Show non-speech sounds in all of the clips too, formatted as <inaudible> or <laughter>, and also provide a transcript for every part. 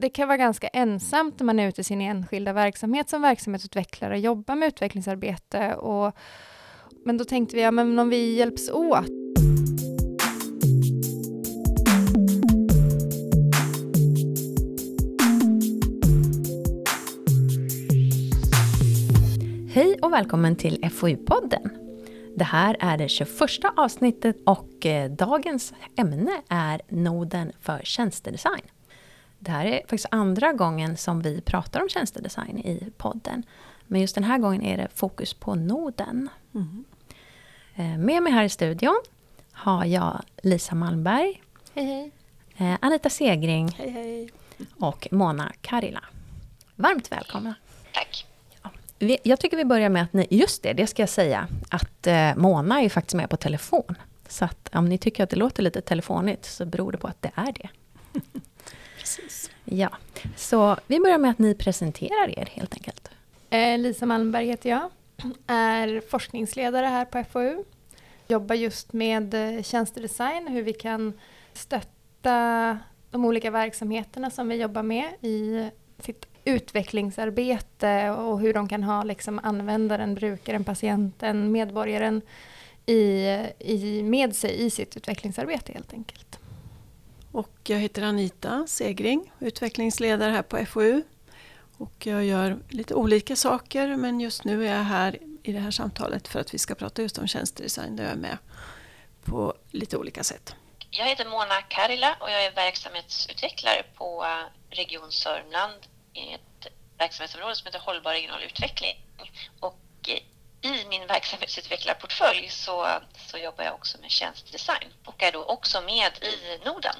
det kan vara ganska ensamt när man är ute i sin enskilda verksamhet som verksamhetsutvecklare och jobbar med utvecklingsarbete. Och, men då tänkte vi, ja men om vi hjälps åt Hej och välkommen till FoU-podden. Det här är det 21 avsnittet och eh, dagens ämne är noden för tjänstedesign. Det här är faktiskt andra gången som vi pratar om tjänstedesign i podden. Men just den här gången är det fokus på noden. Mm. Med mig här i studion har jag Lisa Malmberg. Hej hej. Eh, Anita Segring. Hej hej. Och Mona Karila. Varmt välkomna. Tack. Jag tycker vi börjar med att ni, just det, det ska jag säga, att eh, Mona är faktiskt med på telefon. Så att om ni tycker att det låter lite telefonigt så beror det på att det är det. <laughs> Precis. Ja, så vi börjar med att ni presenterar er helt enkelt. Eh, Lisa Malmberg heter jag, är forskningsledare här på FoU. Jobbar just med eh, tjänstedesign, hur vi kan stötta de olika verksamheterna som vi jobbar med i sitt utvecklingsarbete och hur de kan ha liksom användaren, brukaren, patienten, medborgaren i, i, med sig i sitt utvecklingsarbete helt enkelt. Och jag heter Anita Segring, utvecklingsledare här på FoU. Och jag gör lite olika saker men just nu är jag här i det här samtalet för att vi ska prata just om tjänstedesign där jag är med på lite olika sätt. Jag heter Mona Karila och jag är verksamhetsutvecklare på Region Sörmland i ett verksamhetsområde som heter Hållbar regional utveckling. Och i min verksamhetsutvecklarportfölj så, så jobbar jag också med tjänstedesign och är då också med i Norden.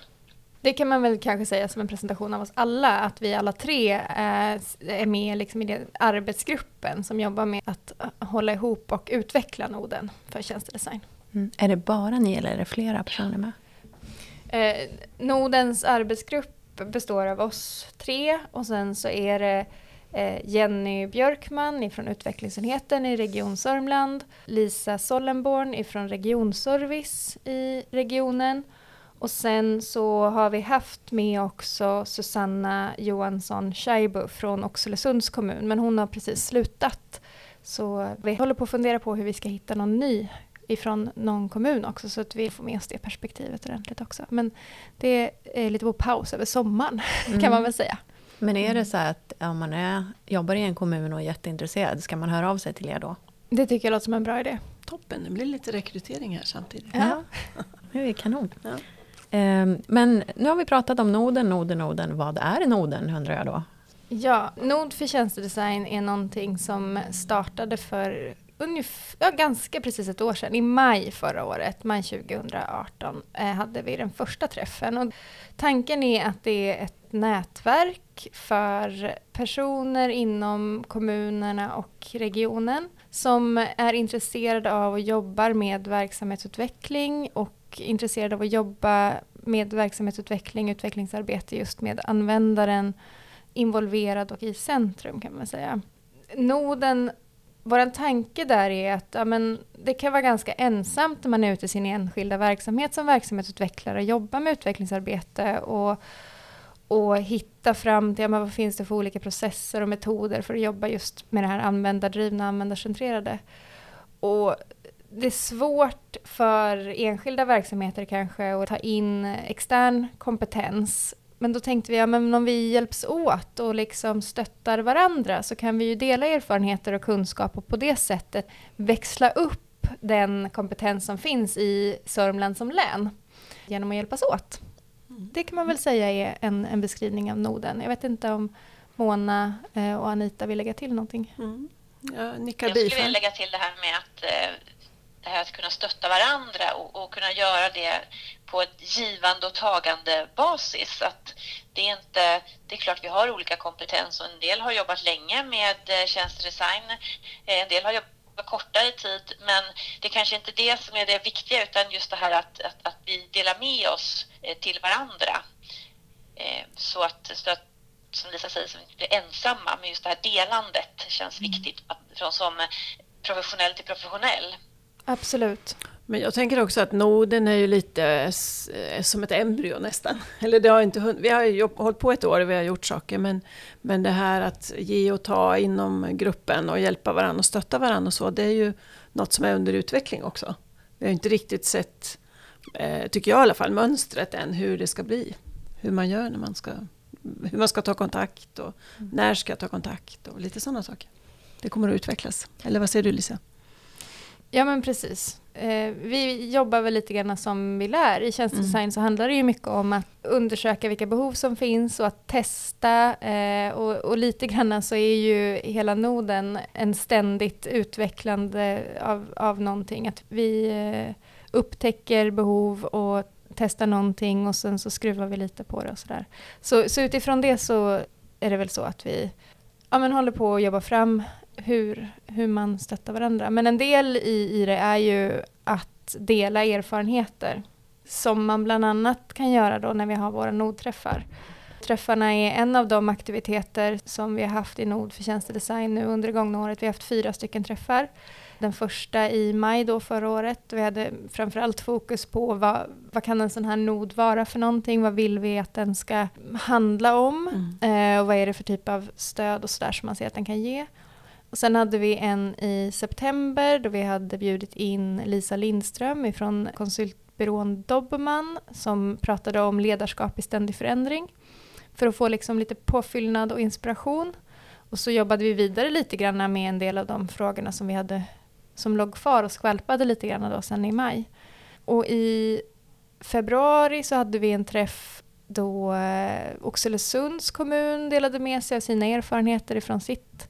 Det kan man väl kanske säga som en presentation av oss alla, att vi alla tre eh, är med liksom i den arbetsgruppen som jobbar med att eh, hålla ihop och utveckla noden för tjänstedesign. Mm. Är det bara ni eller är det flera personer med? Eh, Nodens arbetsgrupp består av oss tre och sen så är det eh, Jenny Björkman från utvecklingsenheten i Region Sörmland, Lisa Sollenborn ifrån Regionservice i regionen och sen så har vi haft med också Susanna Johansson Scheibo från Oxelösunds kommun, men hon har precis slutat. Så vi håller på att fundera på hur vi ska hitta någon ny ifrån någon kommun också så att vi får med oss det perspektivet ordentligt också. Men det är lite på paus över sommaren mm. <laughs> kan man väl säga. Men är det så att om man är, jobbar i en kommun och är jätteintresserad, ska man höra av sig till er då? Det tycker jag låter som en bra idé. Toppen, det blir lite rekrytering här samtidigt. Ja, det är kanon. Ja. Ehm, men nu har vi pratat om noden, noden, noden. Vad är noden undrar jag då? Ja, Nod för tjänstedesign är någonting som startade för ungefär, ja, ganska precis ett år sedan. I maj förra året, maj 2018, eh, hade vi den första träffen. Och tanken är att det är ett nätverk för personer inom kommunerna och regionen som är intresserade av och jobbar med verksamhetsutveckling och intresserad av att jobba med verksamhetsutveckling, utvecklingsarbete just med användaren involverad och i centrum kan man säga. Noden vår tanke där är att ja, men det kan vara ganska ensamt när man är ute i sin enskilda verksamhet som verksamhetsutvecklare och jobbar med utvecklingsarbete och, och hitta fram till ja, men vad finns det för olika processer och metoder för att jobba just med det här användardrivna, användarcentrerade. Och det är svårt för enskilda verksamheter kanske att ta in extern kompetens men då tänkte vi, ja, men om vi hjälps åt och liksom stöttar varandra så kan vi ju dela erfarenheter och kunskap och på det sättet växla upp den kompetens som finns i Sörmland som län genom att hjälpas åt. Mm. Det kan man väl säga är en, en beskrivning av noden. Jag vet inte om Mona eh, och Anita vill lägga till någonting? Mm. Ja, jag skulle vilja lägga till det här med att eh, det här att kunna stötta varandra och, och, kunna göra det på ett givande och tagande basis. Att det, är inte, det är klart vi har olika kompetens och en del har jobbat länge med eh, tjänstedesign, eh, en del har jobbat kortare tid men det är kanske inte det som är det viktiga utan just det här att, att, att vi delar med oss eh, till varandra. Så att, så att som Lisa säger, så vi inte blir ensamma men just det här delandet känns mm. viktigt från som professionell till professionell. Absolut. Men jag tänker också att Norden är ju lite eh, som ett embryo nästan. <laughs> Eller det har inte, vi har ju hållit på ett år och vi har gjort saker men, men det här att ge och ta inom gruppen och hjälpa varandra och stötta varandra och så, det är ju något som är under utveckling också. Vi har inte riktigt sett, eh, tycker jag i alla fall, mönstret än hur det ska bli. Hur man gör när man ska, hur man ska ta kontakt och mm. när ska jag ta kontakt och lite sådana saker. Det kommer att utvecklas. Eller vad säger du Lisa? Ja men precis. Eh, vi jobbar väl lite grann som vi lär. I tjänstedesign mm. så handlar det ju mycket om att undersöka vilka behov som finns och att testa. Eh, och, och, lite grann så är ju hela noden en ständigt utvecklande av, av någonting. Att vi eh, upptäcker behov och testar någonting och sen så skruvar vi lite på det och sådär. Så, så utifrån det så är det väl så att vi ja, men håller på att jobba fram hur, hur man stöttar varandra. Men en del i, i det är ju att dela erfarenheter som man bland annat kan göra då när vi har våra nodträffar. Träffarna är en av de aktiviteter som vi har haft i Nod för tjänstedesign nu under det gångna året. Vi har haft fyra stycken träffar. Den första i maj då förra året. Vi hade framförallt fokus på vad, vad kan en sån här nod vara för någonting? Vad vill vi att den ska handla om? Mm. Eh, och vad är det för typ av stöd och sådär som man ser att den kan ge? Och sen hade vi en i september då vi hade bjudit in Lisa Lindström ifrån konsultbyrån Dobermann som pratade om ledarskap i ständig förändring för att få liksom lite påfyllnad och inspiration. Och så jobbade vi vidare lite grann med en del av de frågorna som vi hade som låg kvar och skvalpade lite grann då sen i maj. Och i februari så hade vi en träff då eh, Oxelösunds kommun delade med sig av sina erfarenheter ifrån sitt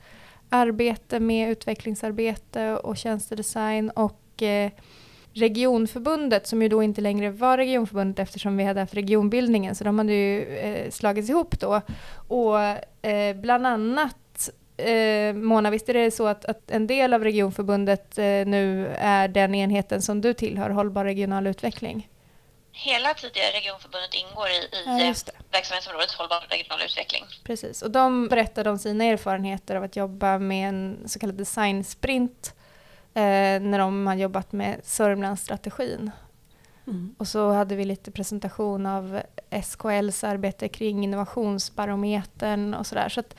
arbete med utvecklingsarbete och tjänstedesign och eh, regionförbundet som ju då inte längre var regionförbundet eftersom vi hade haft regionbildningen så de hade ju eh, slagits ihop då. Och eh, bland annat eh, Mona, visst är det så att, att en del av regionförbundet eh, nu är den enheten som du tillhör, Hållbar regional utveckling? Hela tidigare regionförbundet ingår i, i ja, verksamhetsområdet hållbar regional utveckling. Precis, och de berättade om sina erfarenheter av att jobba med en så kallad designsprint eh, när de har jobbat med Sörmlandsstrategin. Mm. Och så hade vi lite presentation av SKLs arbete kring innovationsbarometern och sådär. Så att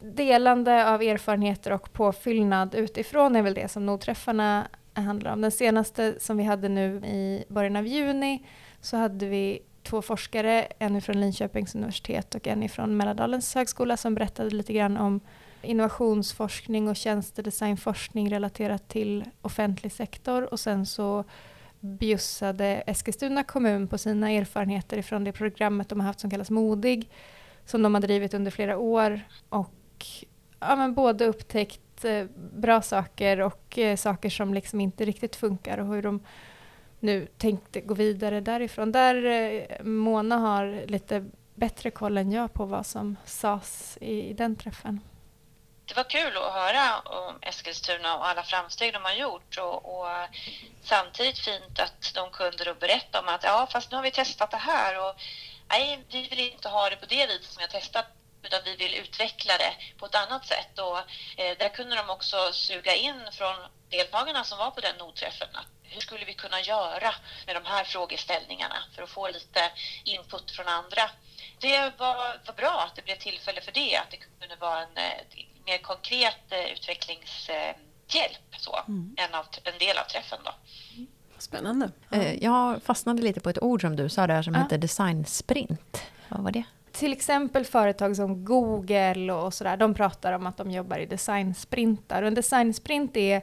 delande av erfarenheter och påfyllnad utifrån är väl det som nordträffarna handlar om. Den senaste som vi hade nu i början av juni så hade vi två forskare, en från Linköpings universitet och en från Mälardalens högskola som berättade lite grann om innovationsforskning och tjänstedesignforskning relaterat till offentlig sektor. Och sen så bjussade Eskilstuna kommun på sina erfarenheter ifrån det programmet de har haft som kallas Modig som de har drivit under flera år. Och ja, men både upptäckt eh, bra saker och eh, saker som liksom inte riktigt funkar och hur de nu tänkte gå vidare därifrån. Där eh, Mona har lite bättre koll än jag på vad som sades i, i den träffen. Det var kul att höra om Eskilstuna och alla framsteg de har gjort och, och samtidigt fint att de kunde då berätta om att ja, fast nu har vi testat det här och nej, vi vill inte ha det på det viset som vi har testat utan vi vill utveckla det på ett annat sätt. Och, eh, där kunde de också suga in från deltagarna som var på den nodträffen hur skulle vi kunna göra med de här frågeställningarna för att få lite input från andra. Det var, var bra att det blev tillfälle för det, att det kunde vara en eh, mer konkret eh, utvecklingshjälp så, mm. en, av, en del av träffen. Då. Spännande. Ja. Jag fastnade lite på ett ord som du sa där som ja. heter designsprint. Vad var det? Till exempel företag som Google och sådär, de pratar om att de jobbar i designsprintar. Och en designsprint är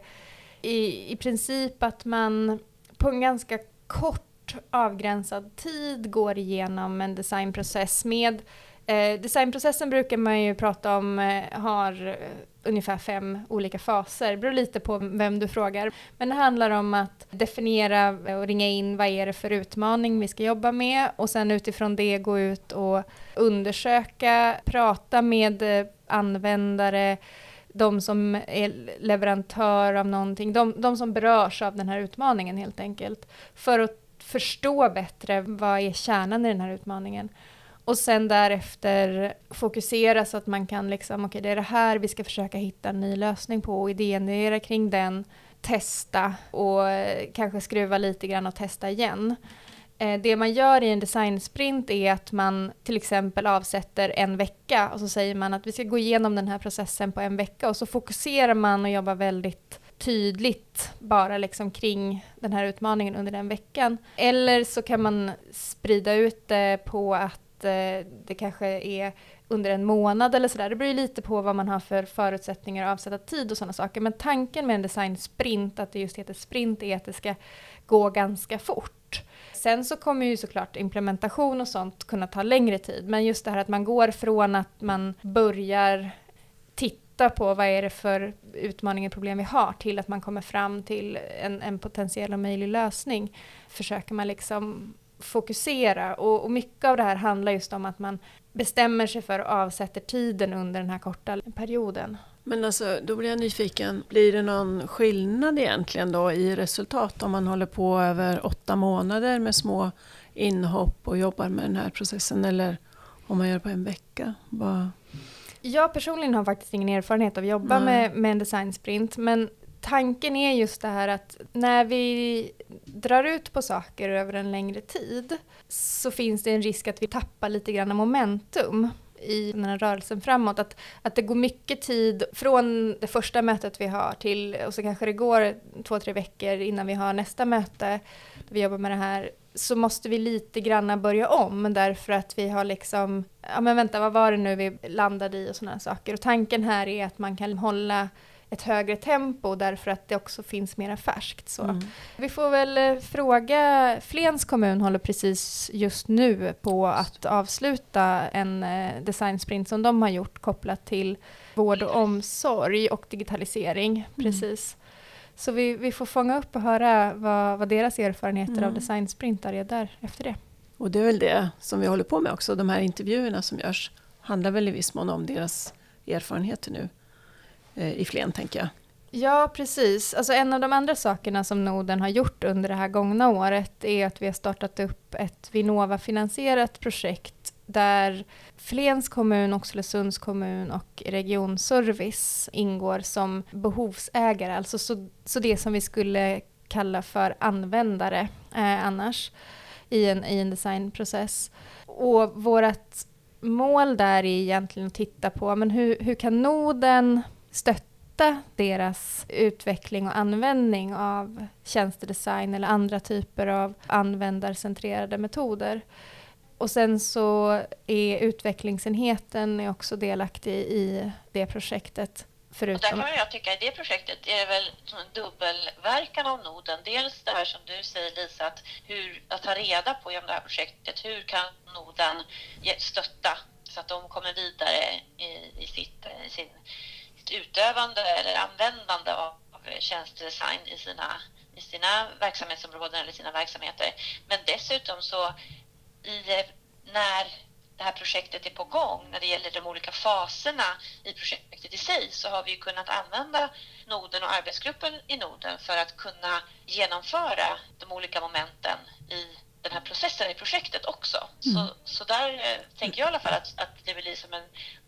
i, i princip att man på en ganska kort avgränsad tid går igenom en designprocess med Eh, designprocessen brukar man ju prata om eh, har ungefär fem olika faser. Det beror lite på vem du frågar. Men det handlar om att definiera och ringa in vad är det för utmaning vi ska jobba med och sen utifrån det gå ut och undersöka, prata med eh, användare, de som är leverantör av någonting, de, de som berörs av den här utmaningen helt enkelt. För att förstå bättre vad är kärnan i den här utmaningen. Och sen därefter fokusera så att man kan liksom, okej okay, det är det här vi ska försöka hitta en ny lösning på och idégenerera kring den, testa och eh, kanske skruva lite grann och testa igen. Eh, det man gör i en designsprint är att man till exempel avsätter en vecka och så säger man att vi ska gå igenom den här processen på en vecka och så fokuserar man och jobbar väldigt tydligt bara liksom kring den här utmaningen under den veckan. Eller så kan man sprida ut det på att Eh, det kanske är under en månad eller sådär. Det beror ju lite på vad man har för förutsättningar och avsätta tid och sådana saker. Men tanken med en designsprint, att det just heter sprint, är att det ska gå ganska fort. Sen så kommer ju såklart implementation och sånt kunna ta längre tid. Men just det här att man går från att man börjar titta på vad är det för utmaningar och problem vi har till att man kommer fram till en, en potentiell och möjlig lösning. Försöker man liksom fokusera och, och, mycket av det här handlar just om att man bestämmer sig för och avsätter tiden under den här korta perioden. Men alltså, då blir jag nyfiken, blir det någon skillnad egentligen då i resultat om man håller på över åtta månader med små inhopp och jobbar med den här processen eller om man gör på en vecka? Bara... Jag personligen har faktiskt ingen erfarenhet av att jobba med, med en design sprint men tanken är just det här att när vi drar ut på saker över en längre tid så finns det en risk att vi tappar lite grann momentum i den här rörelsen framåt. Att, att det går mycket tid från det första mötet vi har till, och så kanske det går två, tre veckor innan vi har nästa möte, där vi jobbar med det här, så måste vi lite granna börja om därför att vi har liksom, ja men vänta vad var det nu vi landade i och sådana saker. Och tanken här är att man kan hålla ett högre tempo därför att det också finns mera färskt. Så. Mm. Vi får väl eh, fråga, Flens kommun håller precis just nu på att avsluta en eh, designsprint som de har gjort kopplat till vård och omsorg och digitalisering. Mm. Precis. Så vi, vi får fånga upp och höra vad, vad deras erfarenheter mm. av designsprintar är där efter det. Och det är väl det som vi håller på med också, de här intervjuerna som görs handlar väl i viss mån om deras erfarenheter nu. Eh, I Flen, tänker jag. Ja, precis. Alltså en av de andra sakerna som Noden har gjort under det här gångna året är att vi har startat upp ett Vinnova-finansierat projekt där Flens kommun, Oxelösunds kommun och Regionservice ingår som behovsägare, alltså så, så det som vi skulle kalla för användare eh, annars i en, i en designprocess. Och vårt mål där är egentligen att titta på men hur, hur kan noden stötta deras utveckling och användning av tjänstedesign eller andra typer av användarcentrerade metoder. Och sen så är utvecklingsenheten är också delaktig i det projektet. Förutom... Och där kan jag tycka i det projektet är det väl en dubbelverkan av noden. Dels det här som du säger Lisa, att, hur, att ta reda på genom det här projektet, hur kan noden stötta så att de kommer vidare i, i, sitt, i sin utövande eller användande av tjänstedesign i sina, i sina verksamhetsområden eller sina verksamheter. Men dessutom så i, när det här projektet är på gång, när det gäller de olika faserna i projektet i sig, så har vi kunnat använda noden och arbetsgruppen i noden för att kunna genomföra de olika momenten i den här processen i projektet också. Mm. Så, så där eh, tänker jag i alla fall att, att det blir som en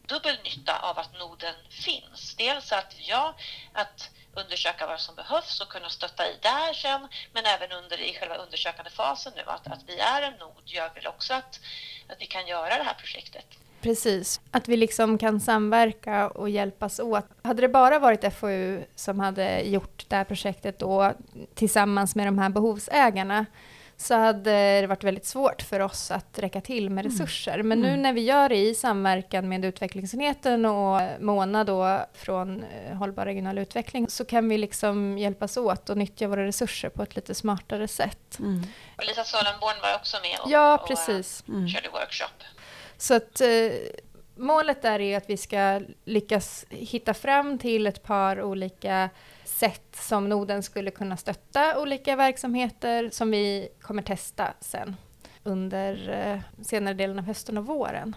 dubbel nytta av att noden finns. Dels att, ja, att undersöka vad som behövs och kunna stötta i där sen, men även under i själva undersökande fasen nu, att, att vi är en nod gör väl också att, att vi kan göra det här projektet. Precis, att vi liksom kan samverka och hjälpas åt. Hade det bara varit FoU som hade gjort det här projektet då tillsammans med de här behovsägarna så hade det varit väldigt svårt för oss att räcka till med mm. resurser. Mm. Men nu mm. när vi gör det i samverkan med utvecklingsenheten och Mona då från eh, Hållbar regional utveckling så kan vi liksom hjälpas åt och nyttja våra resurser på ett lite smartare sätt. Mm. Och Lisa Solenborn var också med och, ja, precis. och mm. körde workshop. Så att eh, målet där är att vi ska lyckas hitta fram till ett par olika sätt som noden skulle kunna stötta olika verksamheter som vi kommer testa sen under eh, senare delen av hösten och våren.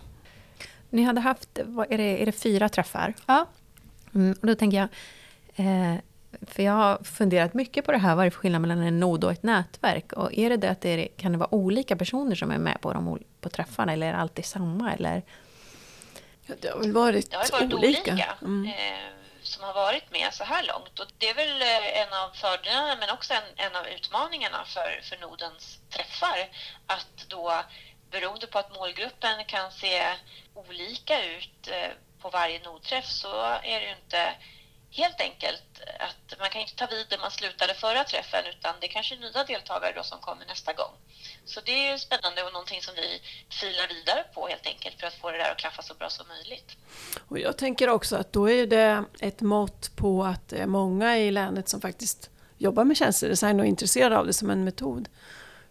Ni hade haft, är det, är det fyra träffar? Ja. Mm, och då tänker jag, eh, För jag har funderat mycket på det här, vad är det för skillnad mellan en nod och ett nätverk? Och är det det att det är, kan det vara olika personer som är med på, de, på träffarna, eller är det alltid samma? Eller? Ja, det har väl varit, det har varit olika. olika mm. eh, som har varit med så här långt. Och det är väl eh, en av fördelarna men också en, en av utmaningarna för, för Nordens träffar. Att då beroende på att målgruppen kan se olika ut eh, på varje nodträff så är det ju inte helt enkelt att man kan inte ta vid där man slutade förra träffen utan det är kanske nya deltagare då som kommer nästa gång. Så det är ju spännande och någonting som vi filar vidare på helt enkelt för att få det där att klaffa så bra som möjligt. Och jag tänker också att då är det ett mått på att det är många i länet som faktiskt jobbar med tjänstedesign och är intresserade av det som en metod.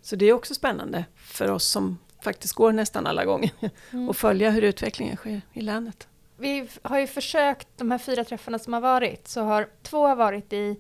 Så det är också spännande för oss som faktiskt går nästan alla gånger mm. <laughs> och följa hur utvecklingen sker i länet vi har ju försökt, de här fyra träffarna som har varit, så har två varit i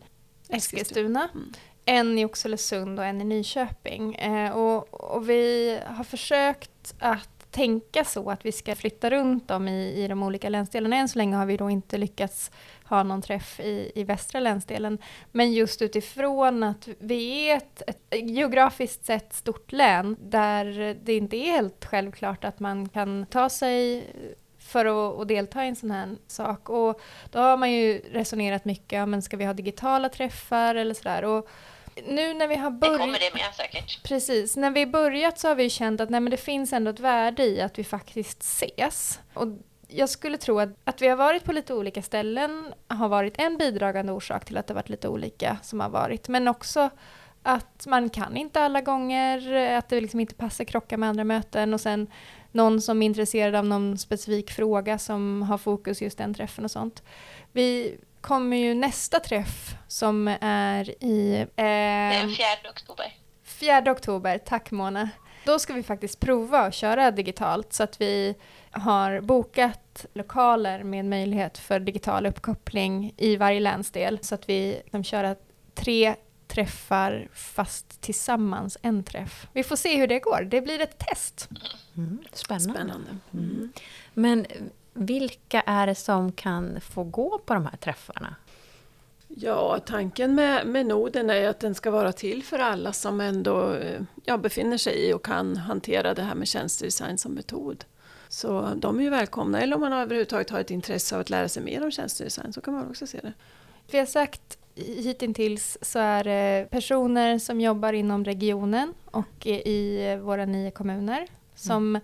Eskilstuna, mm. en i Oxelösund och en i Nyköping. Eh, och, och, vi har försökt att tänka så att vi ska flytta runt dem i, i de olika länsdelarna. Än så länge har vi då inte lyckats ha någon träff i, i västra länsdelen. Men just utifrån att vi är ett, ett geografiskt sett stort län där det inte är helt självklart att man kan ta sig för att, att, delta i en sån här sak. Och då har man ju resonerat mycket, men ska vi ha digitala träffar eller sådär. Och nu när vi har börjat... Det kommer det med säkert. Precis. När vi börjat så har vi känt att nej, men det finns ändå ett värde i att vi faktiskt ses. Och jag skulle tro att, att vi har varit på lite olika ställen har varit en bidragande orsak till att det varit lite olika som har varit. Men också att man kan inte alla gånger, att det liksom inte passar krocka med andra möten och sen någon som är intresserad av någon specifik fråga som har fokus just den träffen och sånt. Vi kommer ju nästa träff som är i... Eh, är 4 oktober. 4 oktober, tack Mona. Då ska vi faktiskt prova att köra digitalt så att vi har bokat lokaler med möjlighet för digital uppkoppling i varje länsdel så att vi kan köra tre träffar fast tillsammans en träff. Vi får se hur det går. Det blir ett test. Mm, spännande. spännande. Mm. Men vilka är det som kan få gå på de här träffarna? Ja, tanken med, med Noden är att den ska vara till för alla som ändå ja, befinner sig i och kan hantera det här med tjänstedesign som metod. Så de är ju välkomna, eller om man överhuvudtaget har ett intresse av att lära sig mer om tjänstedesign så kan man också se det. Vi har sagt hittills så är det personer som jobbar inom regionen och i våra nio kommuner som mm.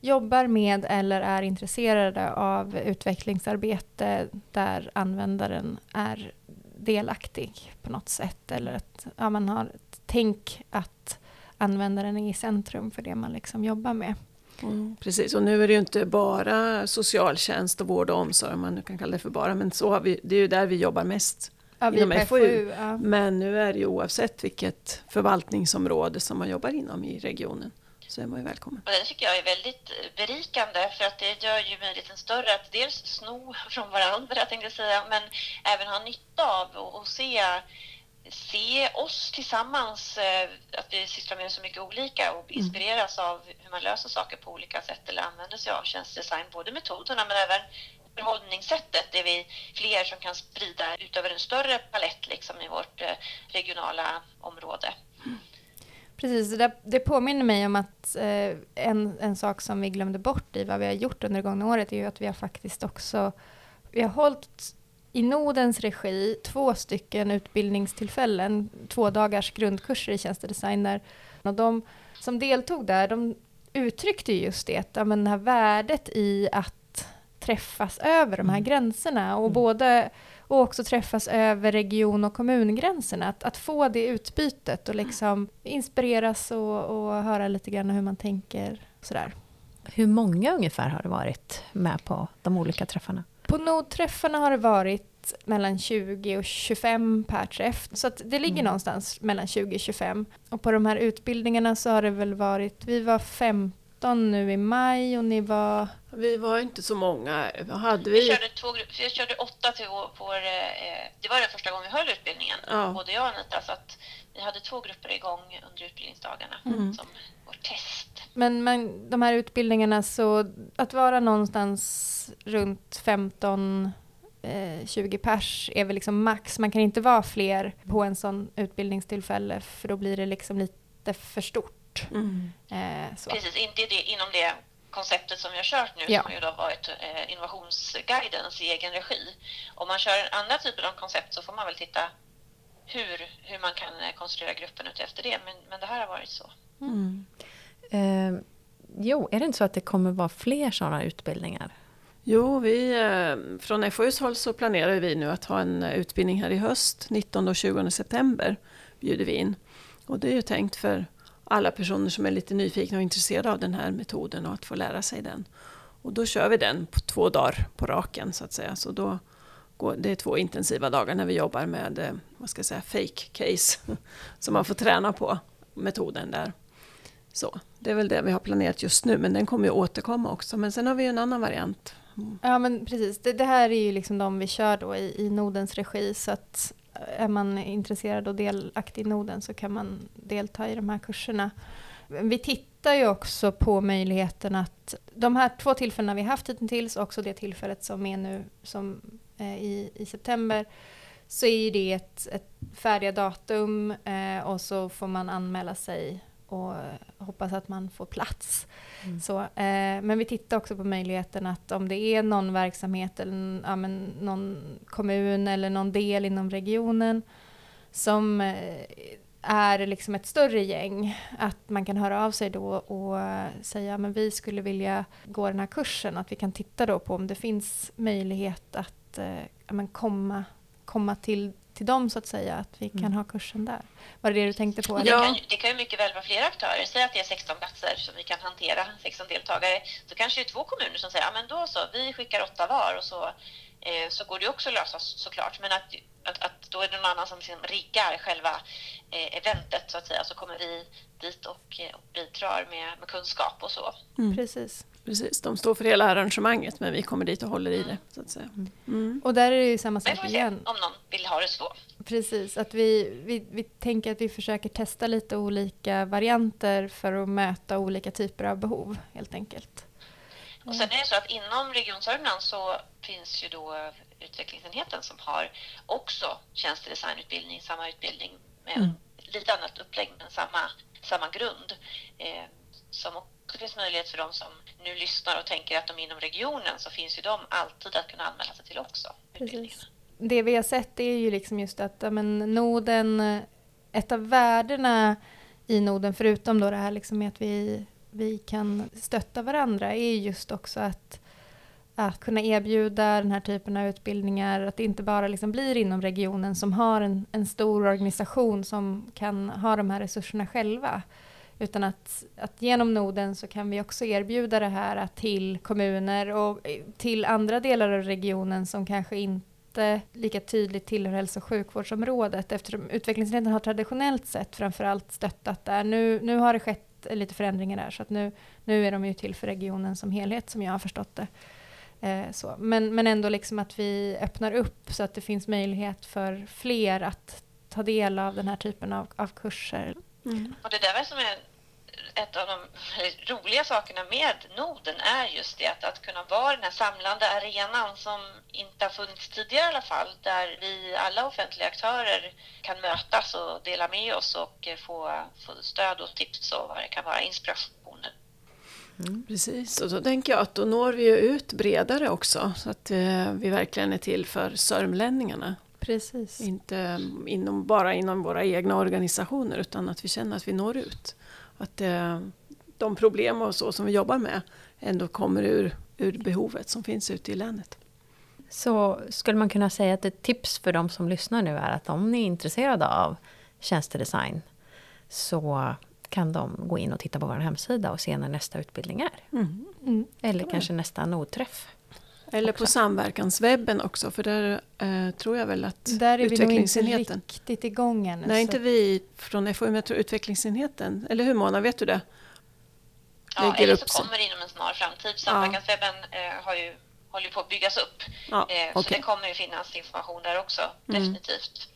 jobbar med eller är intresserade av utvecklingsarbete där användaren är delaktig på något sätt eller att ja, man har ett tänk att användaren är i centrum för det man liksom jobbar med. Mm, precis, och nu är det ju inte bara socialtjänst och vård och omsorg, man kan kalla det för bara, men så har vi, det är ju där vi jobbar mest ja, inom FoU. FoU ja. Men nu är det ju oavsett vilket förvaltningsområde som man jobbar inom i regionen så är man ju välkommen. Och det tycker jag är väldigt berikande för att det gör ju möjligheten större att dels sno från varandra tänkte jag säga, men även ha nytta av och se se oss tillsammans, eh, att vi sysslar med så mycket olika och mm. inspireras mm. av hur man löser saker på olika sätt eller använder sig av tjänstedesign, både metoderna men även förhållningssättet är vi fler som kan sprida ut över en större palett liksom i vårt eh, regionala område. Precis, det, det påminner mig om att eh, en, en sak som vi glömde bort i vad vi har gjort under det gångna året är ju att vi har faktiskt också vi har hållit i Nodens regi två stycken utbildningstillfällen, två dagars grundkurser i tjänstedesign där och de som deltog där, de uttryckte just det, ja men det här värdet i att träffas över de här mm. gränserna och, mm. både, och också träffas över region och kommungränserna. Att, att få det utbytet och liksom inspireras och, och höra lite grann hur man tänker. Sådär. Hur många ungefär har det varit med på de olika träffarna? På nodträffarna har det varit mellan 20 och 25 per träff. Så det ligger mm. någonstans mellan 20 och 25. Och på de här utbildningarna så har det väl varit, vi var 15 13 nu i maj och ni var? Vi var inte så många. Hade vi? Vi, körde två, vi körde åtta till vår, vår eh, det var den första gången vi höll utbildningen, ja. både jag och Anita. Så att vi hade två grupper igång under utbildningsdagarna mm. som vårt test. Men, men de här utbildningarna, så att vara någonstans runt 15 eh, 20 pers är väl liksom max. Man kan inte vara fler på en sån utbildningstillfälle för då blir det liksom lite för stort. Mm. Eh, Precis, inte det, inom det konceptet som vi har kört nu ja. som ju då varit eh, Innovationsguidens i egen regi. Om man kör andra typer av koncept så får man väl titta hur, hur man kan eh, konstruera gruppen efter det. Men, men det här har varit så. Mm. Eh, jo, är det inte så att det kommer vara fler sådana utbildningar? Jo, vi, eh, från FOUs håll så planerar vi nu att ha en eh, utbildning här i höst. 19 och 20 september bjuder vi in. Och det är ju tänkt för alla personer som är lite nyfikna och intresserade av den här metoden och att få lära sig den. Och då kör vi den på två dagar på raken så att säga. Så då går, det är två intensiva dagar när vi jobbar med eh, vad ska jag säga, fake case. <laughs> som man får träna på metoden där. Så, det är väl det vi har planerat just nu men den kommer ju återkomma också. Men sen har vi ju en annan variant. Ja men precis, det, det, här är ju liksom de vi kör då i, i Nodens regi så att är man intresserad och delaktig i Noden så kan man delta i de här kurserna. Vi tittar ju också på möjligheten att de här två tillfällena vi haft hittills, också det tillfället som är nu som, eh, i, i september, så är det ett, ett färdiga datum eh, och så får man anmäla sig och hoppas att man får plats. Mm. Så, eh, men vi tittar också på möjligheten att om det är någon verksamhet eller ja, någon kommun eller någon del inom regionen som eh, är liksom ett större gäng, att man kan höra av sig då och säga men vi skulle vilja gå den här kursen, att vi kan titta då på om det finns möjlighet att eh, komma, komma till till dem så att säga, att vi kan mm. ha kursen där. Var det det du tänkte på? Det kan, det kan ju mycket väl vara flera aktörer. Säg att det är 16 platser som vi kan hantera, 16 deltagare. Så kanske det är två kommuner som säger, ja men då så, vi skickar åtta var och så, eh, så går det också att lösa såklart. Men att, att, att då är det någon annan som liksom riggar själva eh, eventet så att säga, så kommer vi dit och, eh, och bidrar med, med kunskap och så. Mm. Precis. Precis, de står för hela arrangemanget men vi kommer dit och håller i det. Så att säga. Mm. mm. Och där är det ju samma sak igen. om någon vill ha det så. Precis, att vi, vi, vi tänker att vi försöker testa lite olika varianter för att möta olika typer av behov helt enkelt. Och sen är det så att inom Region Sörmland så finns ju då utvecklingsenheten som har också tjänstedesignutbildning, samma utbildning med mm. lite annat upplägg men samma, samma grund. Eh, som också finns möjlighet för de som nu lyssnar och tänker att de är inom regionen så finns ju de alltid att kunna anmäla sig till också. Det vi har sett är ju liksom just att men, noden, ett av värdena i noden, förutom då det här liksom med att vi, vi kan stötta varandra, är just också att att kunna erbjuda den här typen av utbildningar, att det inte bara liksom blir inom regionen som har en, en stor organisation som kan ha de här resurserna själva. Utan att, att genom noden så kan vi också erbjuda det här till kommuner och till andra delar av regionen som kanske inte lika tydligt tillhör hälso och sjukvårdsområdet eftersom utvecklingsenheten har traditionellt sett framförallt stöttat där. Nu, nu har det skett lite förändringar där så att nu, nu är de ju till för regionen som helhet som jag har förstått det. Eh, så. Men, men ändå liksom att vi öppnar upp så att det finns möjlighet för fler att ta del av den här typen av, av kurser. Mm. Och det där som är ett av de roliga sakerna med Norden är just det att, att kunna vara den här samlande arenan som inte har funnits tidigare i alla fall, där vi alla offentliga aktörer kan mötas och dela med oss och få, få stöd och tips och vad det kan vara, inspirationer. Mm, precis, och då tänker jag att då når vi ju ut bredare också så att eh, vi verkligen är till för sörmlänningarna. Precis. Inte inom, bara inom våra egna organisationer utan att vi känner att vi når ut att eh, de problem och så som vi jobbar med ändå kommer ur, ur behovet som finns ute i länet. Så skulle man kunna säga att ett tips för de som lyssnar nu är att om ni är intresserade av tjänstedesign så kan de gå in och titta på vår hemsida och se när nästa utbildning är. Mm. Mm. Eller kanske nästa nodträff. Eller på samverkanswebben också, för där eh, tror jag väl att Där är vi nog inte riktigt igång ännu. Nej, inte vi från FOU, men jag tror utvecklingsenheten. Eller hur Mona, vet du det? Ja, eller så kommer det inom en snar framtid. Samverkanswebben eh, har ju, håller på att byggas upp. Ja, eh, okay. Så det kommer ju finnas information där också, mm. definitivt.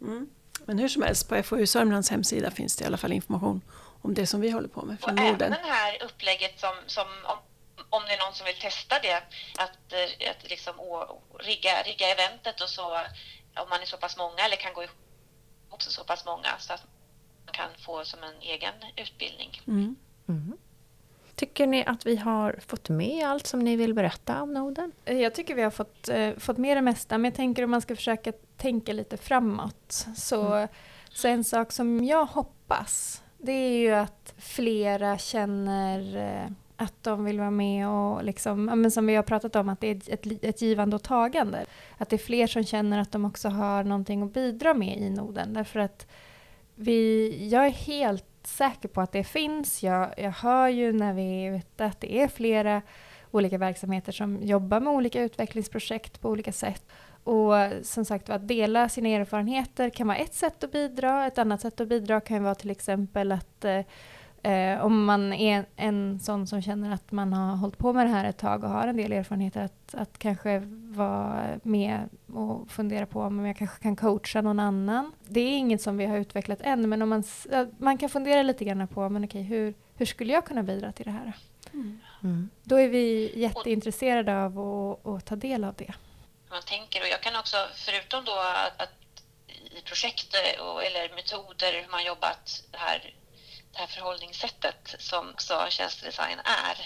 Mm. Men hur som helst, på FoU Sörmlands hemsida finns det i alla fall information om det som vi håller på med från och Norden. Även det här upplägget som, som om om det är någon som vill testa det, att, eh, att liksom rigga, rigga eventet och så, om man är så pass många eller kan gå ihop också så pass många så att man kan få som en egen utbildning. Mm. Mm. Tycker ni att vi har fått med allt som ni vill berätta om Norden? Eh, jag tycker vi har fått, eh, fått med det mesta, men jag tänker om man ska försöka tänka lite framåt. Så, mm. så en sak som jag hoppas, det är ju att flera känner eh, att de vill vara med och liksom, men som vi har pratat om, att det är ett, ett givande och tagande. Att det är fler som känner att de också har någonting att bidra med i Norden. Därför att vi, jag är helt säker på att det finns. Jag, jag hör ju när vi är ute att det är flera olika verksamheter som jobbar med olika utvecklingsprojekt på olika sätt. Och som sagt att dela sina erfarenheter kan vara ett sätt att bidra. Ett annat sätt att bidra kan vara till exempel att eh, eh, Eh, om man är en sån som känner att man har hållit på med det här ett tag och har en del erfarenheter, att, att kanske vara med och fundera på om jag kanske kan coacha någon annan. Det är inget som vi har utvecklat än, men om man, man kan fundera lite grann på men okej, hur, hur skulle jag kunna bidra till det här? Mm. Mm. Då är vi jätteintresserade av att, att ta del av det. Man tänker, och jag kan också, förutom då att, att i projekt och, eller metoder, hur man jobbat här det här förhållningssättet som också tjänstedesign är.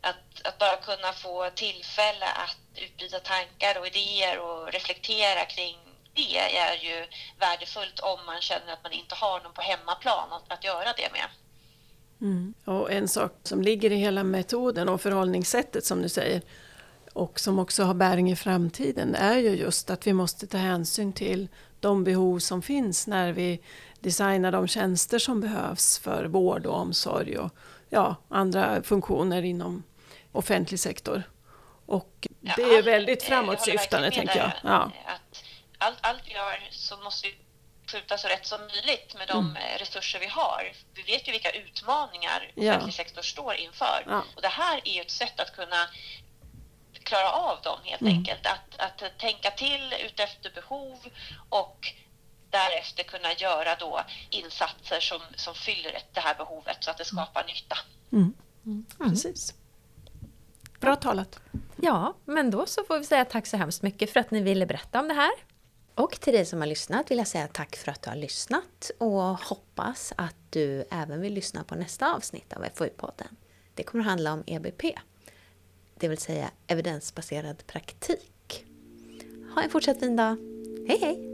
Att, att, bara kunna få tillfälle att utbyta tankar och idéer och reflektera kring det är ju värdefullt om man känner att man inte har någon på hemmaplan att, att göra det med. Mm. Och en sak som ligger i hela metoden och förhållningssättet som du säger och som också har bäring i framtiden är ju just att vi måste ta hänsyn till de behov som finns när vi designar de tjänster som behövs för vård och omsorg och ja, andra funktioner inom offentlig sektor. Och det är väldigt framåtsyftande, tänker jag. Ja. Att allt, allt vi gör så måste vi skjuta så rätt som möjligt med de mm. resurser vi har. Vi vet ju vilka utmaningar offentlig ja. sektor står inför. Ja. Och det här är ett sätt att kunna klara av dem helt mm. enkelt. Att, att tänka till utefter behov och därefter kunna göra då insatser som, som fyller det här behovet så att det skapar mm. nytta. Mm. Mm. Precis. Bra talat. Ja, men då så får vi säga tack så hemskt mycket för att ni ville berätta om det här. Och till dig som har lyssnat vill jag säga tack för att du har lyssnat och hoppas att du även vill lyssna på nästa avsnitt av FoU-podden. Det kommer att handla om EBP, det vill säga evidensbaserad praktik. Ha en fortsatt fin dag. Hej hej!